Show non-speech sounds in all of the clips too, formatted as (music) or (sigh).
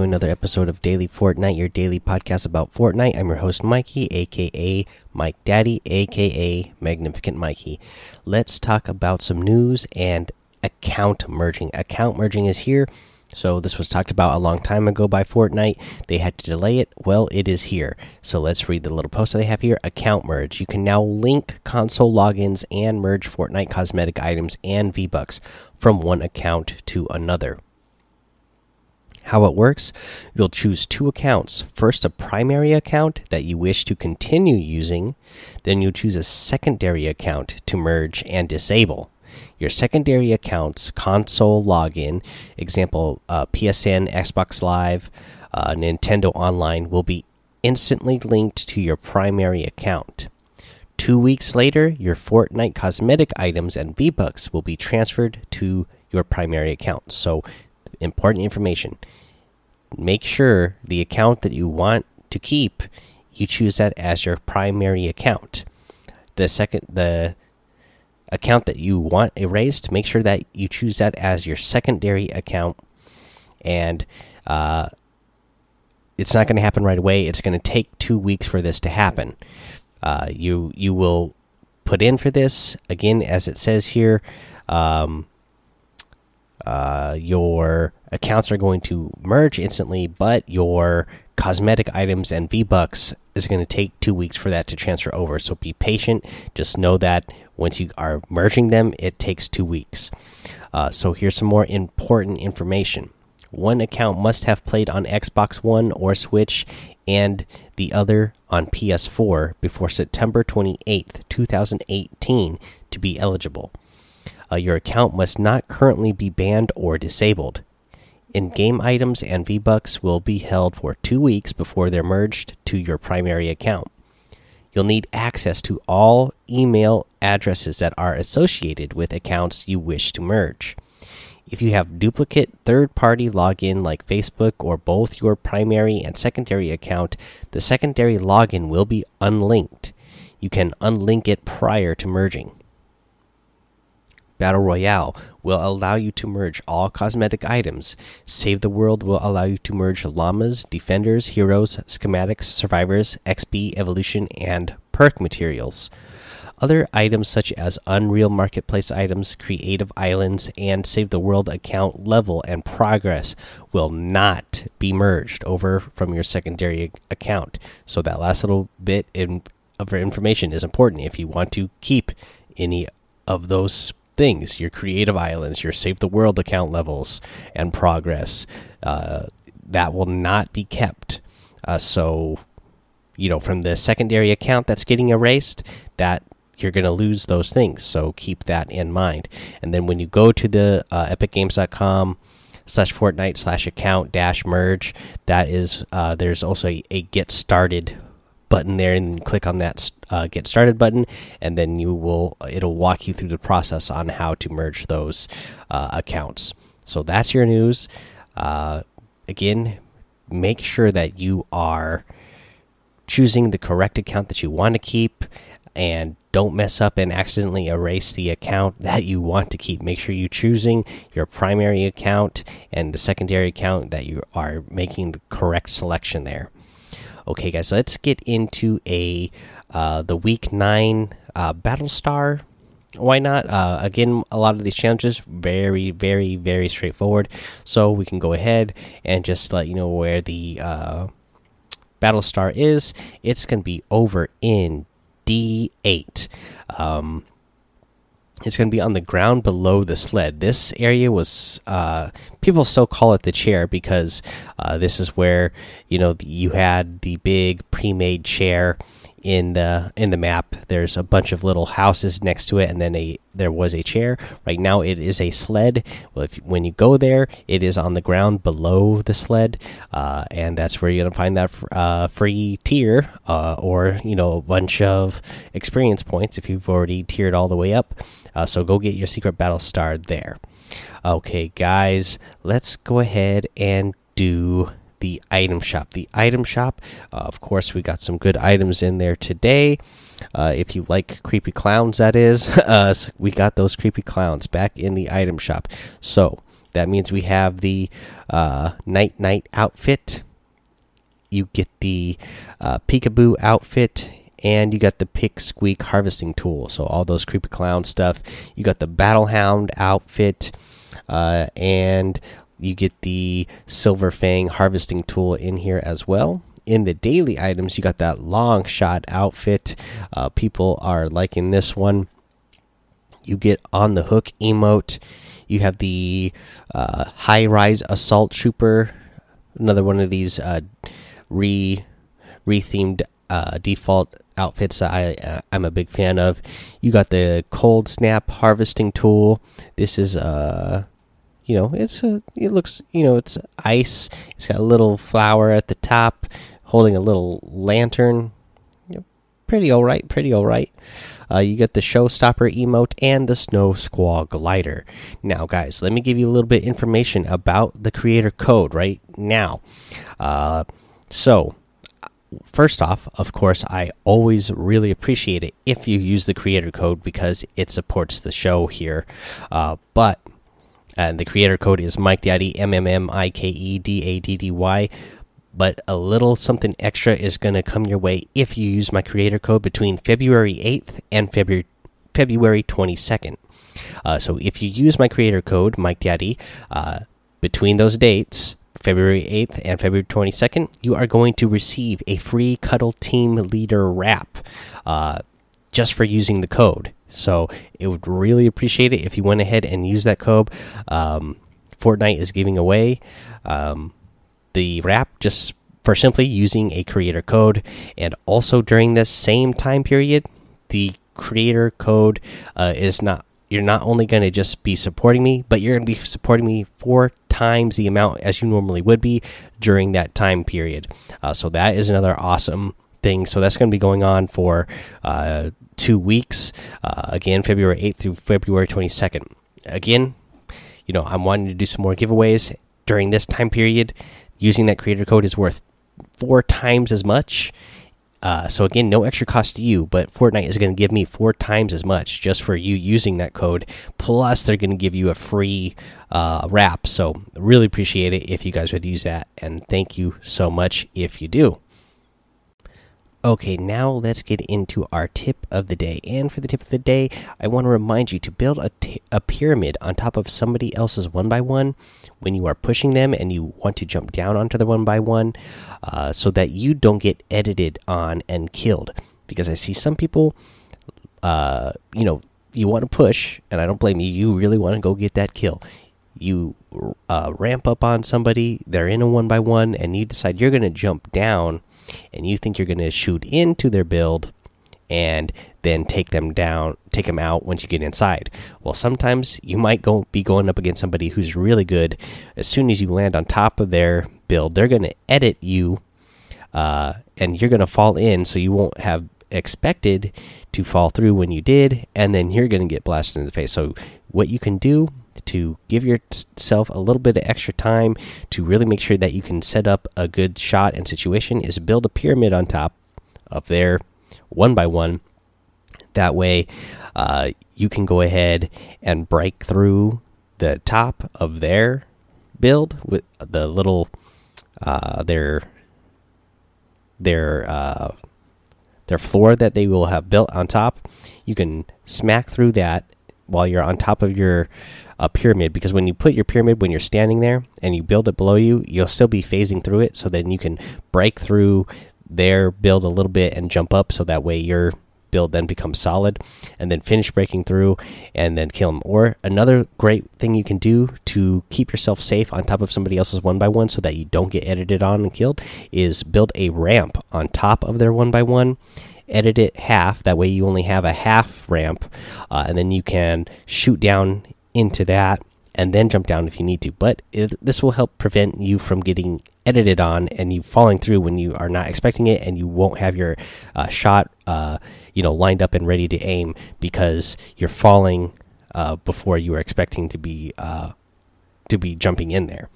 Another episode of Daily Fortnite, your daily podcast about Fortnite. I'm your host, Mikey, aka Mike Daddy, aka Magnificent Mikey. Let's talk about some news and account merging. Account merging is here. So, this was talked about a long time ago by Fortnite. They had to delay it. Well, it is here. So, let's read the little post that they have here. Account merge. You can now link console logins and merge Fortnite cosmetic items and V Bucks from one account to another. How it works you'll choose two accounts. First, a primary account that you wish to continue using, then you'll choose a secondary account to merge and disable. Your secondary account's console login, example uh, PSN, Xbox Live, uh, Nintendo Online, will be instantly linked to your primary account. Two weeks later, your Fortnite cosmetic items and V Bucks will be transferred to your primary account. So, important information. Make sure the account that you want to keep you choose that as your primary account. The second the account that you want erased make sure that you choose that as your secondary account. And uh, it's not going to happen right away. It's going to take two weeks for this to happen. Uh, you you will put in for this. Again as it says here um, uh, your accounts are going to merge instantly, but your cosmetic items and V Bucks is going to take two weeks for that to transfer over. So be patient. Just know that once you are merging them, it takes two weeks. Uh, so here's some more important information. One account must have played on Xbox One or Switch and the other on PS4 before September 28th, 2018 to be eligible. Uh, your account must not currently be banned or disabled. In game items and V Bucks will be held for two weeks before they're merged to your primary account. You'll need access to all email addresses that are associated with accounts you wish to merge. If you have duplicate third party login like Facebook or both your primary and secondary account, the secondary login will be unlinked. You can unlink it prior to merging. Battle Royale will allow you to merge all cosmetic items. Save the World will allow you to merge llamas, defenders, heroes, schematics, survivors, XP, evolution, and perk materials. Other items such as Unreal Marketplace items, Creative Islands, and Save the World account level and progress will not be merged over from your secondary account. So that last little bit in, of information is important if you want to keep any of those things your creative islands, your save the world account levels, and progress. Uh, that will not be kept. Uh, so, you know, from the secondary account that's getting erased, that you're going to lose those things. So keep that in mind. And then when you go to the uh, epicgames.com slash Fortnite slash account dash merge, that is, uh, there's also a, a get started button there and click on that uh, get started button and then you will it'll walk you through the process on how to merge those uh, accounts. So that's your news. Uh, again make sure that you are choosing the correct account that you want to keep and don't mess up and accidentally erase the account (laughs) that you want to keep. Make sure you're choosing your primary account and the secondary account that you are making the correct selection there Okay, guys, let's get into a uh, the week nine uh, battle star. Why not? Uh, again, a lot of these challenges very, very, very straightforward. So we can go ahead and just let you know where the uh, battle star is. It's going to be over in D eight. Um, it's going to be on the ground below the sled. This area was uh, people still call it the chair because uh, this is where you know you had the big pre-made chair in the in the map. There's a bunch of little houses next to it, and then a there was a chair. Right now, it is a sled. Well, if when you go there, it is on the ground below the sled, uh, and that's where you're gonna find that uh, free tier, uh, or you know a bunch of experience points if you've already tiered all the way up. Uh, so go get your secret battle star there. Okay, guys, let's go ahead and do the item shop. The item shop, uh, of course, we got some good items in there today. Uh, if you like creepy clowns, that is, (laughs) uh, we got those creepy clowns back in the item shop. So that means we have the uh, Nite Nite outfit. You get the uh, peekaboo outfit, and you got the pick squeak harvesting tool. So all those creepy clown stuff. You got the battle hound outfit, uh, and you get the silver fang harvesting tool in here as well in the daily items, you got that long shot outfit. Uh, people are liking this one. You get on the hook emote. You have the uh, high rise assault trooper, another one of these uh, re rethemed uh, default outfits that I uh, I'm a big fan of. You got the cold snap harvesting tool. This is uh you know it's a it looks you know it's ice. It's got a little flower at the top holding a little lantern. Pretty all right, pretty all right. Uh, you get the showstopper emote and the snow squall glider. Now, guys, let me give you a little bit information about the creator code right now. Uh, so, first off, of course, I always really appreciate it if you use the creator code because it supports the show here. Uh, but and the creator code is Mike Daddy M M M I K E D A D D Y but a little something extra is going to come your way if you use my creator code between February 8th and February February 22nd. Uh, so if you use my creator code Mike Daddy uh, between those dates, February 8th and February 22nd, you are going to receive a free Cuddle Team Leader wrap uh, just for using the code. So it would really appreciate it if you went ahead and used that code. Um, Fortnite is giving away. Um, the wrap just for simply using a creator code. And also during this same time period, the creator code uh, is not. You're not only going to just be supporting me, but you're going to be supporting me four times the amount as you normally would be during that time period. Uh, so that is another awesome thing. So that's going to be going on for uh, two weeks. Uh, again, February 8th through February 22nd. Again, you know, I'm wanting to do some more giveaways during this time period using that creator code is worth four times as much. Uh, so again, no extra cost to you, but Fortnite is going to give me four times as much just for you using that code. Plus, they're going to give you a free uh, wrap. So really appreciate it if you guys would use that, and thank you so much if you do. Okay, now let's get into our tip of the day. And for the tip of the day, I want to remind you to build a, a pyramid on top of somebody else's one by one when you are pushing them and you want to jump down onto the one by one uh, so that you don't get edited on and killed. Because I see some people, uh, you know, you want to push, and I don't blame you, you really want to go get that kill. You uh, ramp up on somebody, they're in a one by one, and you decide you're going to jump down and you think you're going to shoot into their build and then take them down, take them out once you get inside. Well, sometimes you might go be going up against somebody who's really good. As soon as you land on top of their build, they're going to edit you, uh, and you're going to fall in, so you won't have expected to fall through when you did, and then you're going to get blasted in the face. So, what you can do to give yourself a little bit of extra time to really make sure that you can set up a good shot and situation is build a pyramid on top of there one by one. That way, uh, you can go ahead and break through the top of their build with the little uh, their their uh, their floor that they will have built on top. You can smack through that while you're on top of your uh, pyramid because when you put your pyramid when you're standing there and you build it below you, you'll still be phasing through it. So then you can break through there, build a little bit, and jump up. So that way your build then becomes solid, and then finish breaking through and then kill them. Or another great thing you can do to keep yourself safe on top of somebody else's one by one so that you don't get edited on and killed is build a ramp on top of their one by one edit it half. That way you only have a half ramp, uh, and then you can shoot down into that and then jump down if you need to. But this will help prevent you from getting edited on and you falling through when you are not expecting it, and you won't have your uh, shot, uh, you know, lined up and ready to aim because you're falling uh, before you were expecting to be uh, to be jumping in there.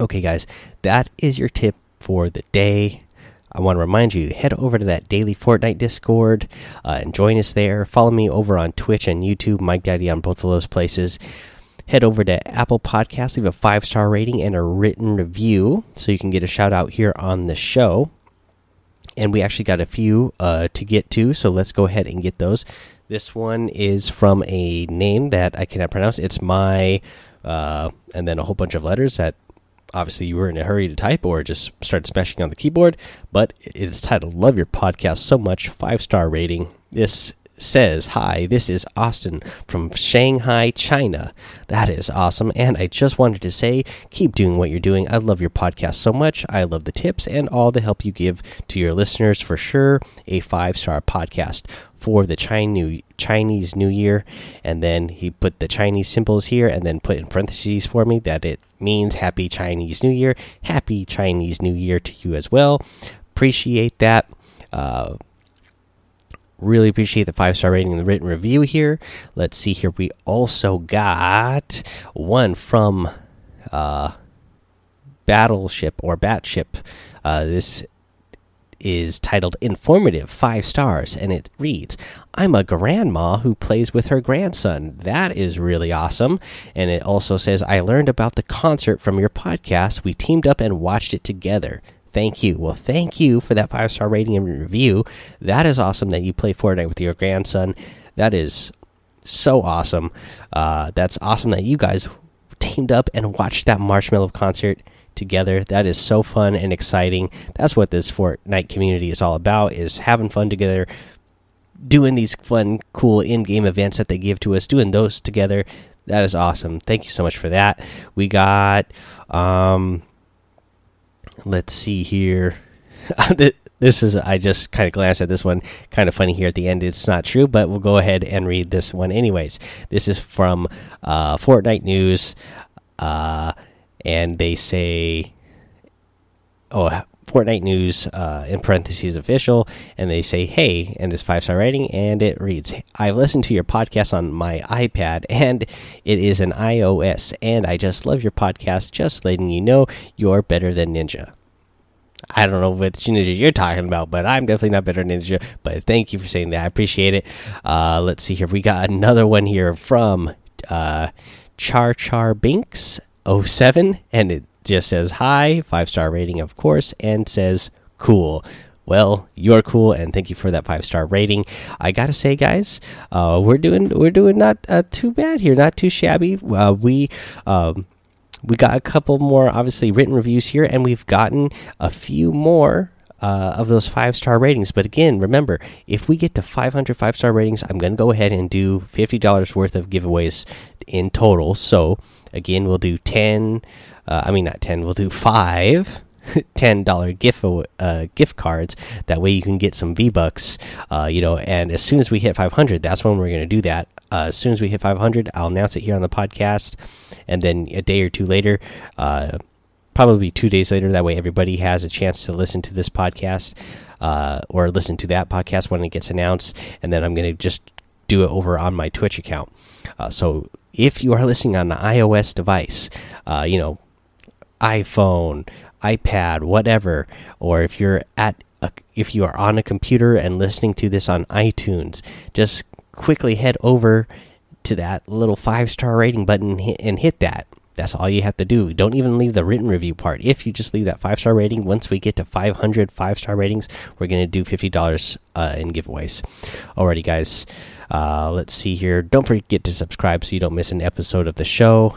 Okay, guys, that is your tip for the day. I want to remind you head over to that daily Fortnite Discord uh, and join us there. Follow me over on Twitch and YouTube, Mike Daddy on both of those places. Head over to Apple Podcasts, leave a five star rating and a written review so you can get a shout out here on the show. And we actually got a few uh, to get to, so let's go ahead and get those. This one is from a name that I cannot pronounce. It's my, uh, and then a whole bunch of letters that obviously you were in a hurry to type or just started smashing on the keyboard, but it is titled Love Your Podcast So Much, five star rating. This says, Hi, this is Austin from Shanghai, China. That is awesome. And I just wanted to say, keep doing what you're doing. I love your podcast so much. I love the tips and all the help you give to your listeners. For sure, a five star podcast for the Chinese New Year. And then he put the Chinese symbols here and then put in parentheses for me that it means Happy Chinese New Year. Happy Chinese New Year to you as well. Appreciate that. Uh, really appreciate the five star rating and the written review here. Let's see here. We also got one from uh, Battleship or Batship. Uh, this is titled Informative Five Stars, and it reads I'm a grandma who plays with her grandson. That is really awesome. And it also says, I learned about the concert from your podcast. We teamed up and watched it together. Thank you. Well, thank you for that five star rating and review. That is awesome that you play Fortnite with your grandson. That is so awesome. Uh, that's awesome that you guys teamed up and watched that Marshmello concert together. That is so fun and exciting. That's what this Fortnite community is all about: is having fun together, doing these fun, cool in-game events that they give to us, doing those together. That is awesome. Thank you so much for that. We got, um, let's see here. (laughs) this is I just kind of glanced at this one. Kind of funny here at the end. It's not true, but we'll go ahead and read this one anyways. This is from uh, Fortnite News. Uh, and they say, oh, Fortnite News uh, in parentheses official, and they say, hey, and it's five star rating, and it reads, I've listened to your podcast on my iPad, and it is an iOS, and I just love your podcast, just letting you know you're better than Ninja. I don't know which ninja you're talking about, but I'm definitely not better than ninja. But thank you for saying that. I appreciate it. Uh, let's see here. We got another one here from uh, Char Char Binks 07 and it just says hi, five star rating, of course, and says cool. Well, you're cool, and thank you for that five star rating. I gotta say, guys, uh, we're doing we're doing not uh, too bad here, not too shabby. Uh, we um, we got a couple more, obviously, written reviews here, and we've gotten a few more uh, of those five star ratings. But again, remember, if we get to 500 five star ratings, I'm going to go ahead and do $50 worth of giveaways in total. So again, we'll do 10, uh, I mean, not 10, we'll do five. (laughs) ten dollar gift uh, gift cards. That way you can get some V bucks. Uh, you know, and as soon as we hit 500, that's when we're going to do that. Uh, as soon as we hit 500, I'll announce it here on the podcast, and then a day or two later, uh, probably two days later. That way, everybody has a chance to listen to this podcast uh, or listen to that podcast when it gets announced. And then I'm going to just do it over on my Twitch account. Uh, so if you are listening on an iOS device, uh, you know, iPhone, iPad, whatever, or if you're at a, if you are on a computer and listening to this on iTunes, just quickly head over to that little five star rating button and hit that that's all you have to do. Don't even leave the written review part. If you just leave that five star rating, once we get to 500 five star ratings, we're going to do $50 uh, in giveaways. Alrighty, guys. Uh, let's see here. Don't forget to subscribe so you don't miss an episode of the show.